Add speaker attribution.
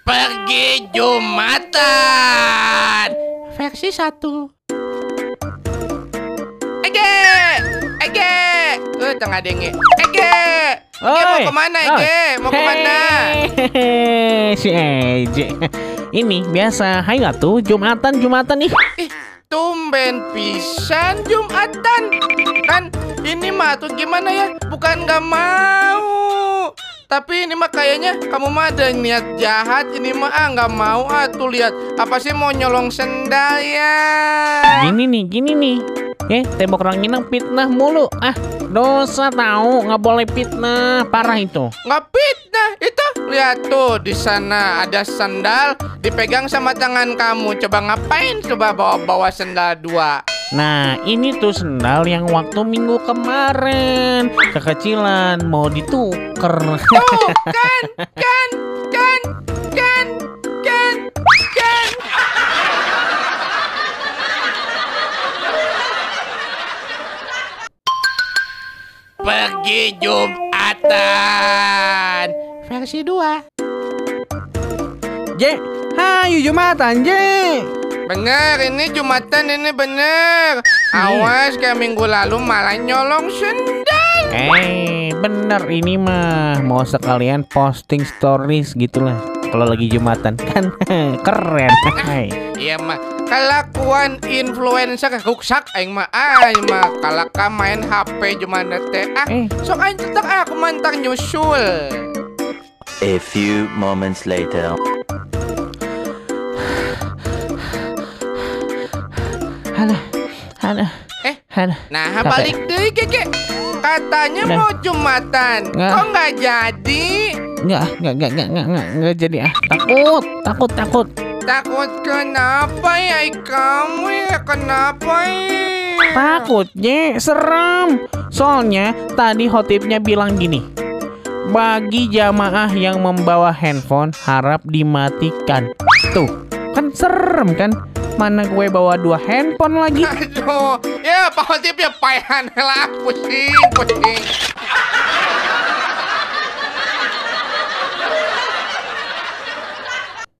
Speaker 1: Pergi Jumatan.
Speaker 2: Versi 1
Speaker 1: Ege Ege. Eh tengah denge Ege. Ege mau ke
Speaker 2: mana.
Speaker 1: Ege? Mau ke mana?
Speaker 2: Hehehe, si Eje. Ini biasa, hai nggak tuh Jumatan Jumatan nih.
Speaker 1: Ih tumben pisan Jumatan. Kan ini mah tuh gimana ya? Bukan gak mau tapi ini mah kayaknya kamu mah ada niat jahat ini mah ah nggak mau ah tuh lihat apa sih mau nyolong sendal ya
Speaker 2: Gini nih, gini nih. Eh, tembok ranginang fitnah mulu. Ah, dosa tahu, nggak boleh fitnah. Parah itu.
Speaker 1: nggak fitnah itu lihat tuh di sana ada sendal dipegang sama tangan kamu coba ngapain coba bawa bawa sendal dua
Speaker 2: Nah, ini tuh sendal yang waktu minggu kemarin. Kekecilan mau dituker.
Speaker 1: tuh kan kan kan kan kan kan. Pergi Jumatan.
Speaker 2: Versi 2
Speaker 3: Je, hayu Jumatan, Je.
Speaker 1: Bener, ini Jumatan ini bener. Awas kayak minggu lalu malah nyolong sendal.
Speaker 2: Eh, bener ini mah mau sekalian posting stories gitulah. Kalau lagi Jumatan kan keren.
Speaker 1: Iya mah, kelakuan influencer ruksak aing mah aing mah kalaka main HP Jumana teh. Ah,
Speaker 2: Eh.
Speaker 1: sok aing cetak aku mantang nyusul.
Speaker 4: A few moments later.
Speaker 2: Hana, Hana,
Speaker 1: Eh,
Speaker 2: Hana.
Speaker 1: nah
Speaker 2: Capek.
Speaker 1: balik deh Keke. Katanya
Speaker 2: Udah.
Speaker 1: mau Jumatan,
Speaker 2: Nggak.
Speaker 1: kok nggak jadi?
Speaker 2: Nggak, nggak, nggak, nggak, nggak, nggak, nggak jadi ah. Takut, takut, takut.
Speaker 1: Takut kenapa ya kamu ya kenapa ya?
Speaker 2: Takutnya serem. Soalnya tadi hotipnya bilang gini. Bagi jamaah yang membawa handphone harap dimatikan. Tuh, kan serem kan? Mana gue bawa dua handphone lagi?
Speaker 1: Aduh, ya Hotip ya payan lah pusing, pusing.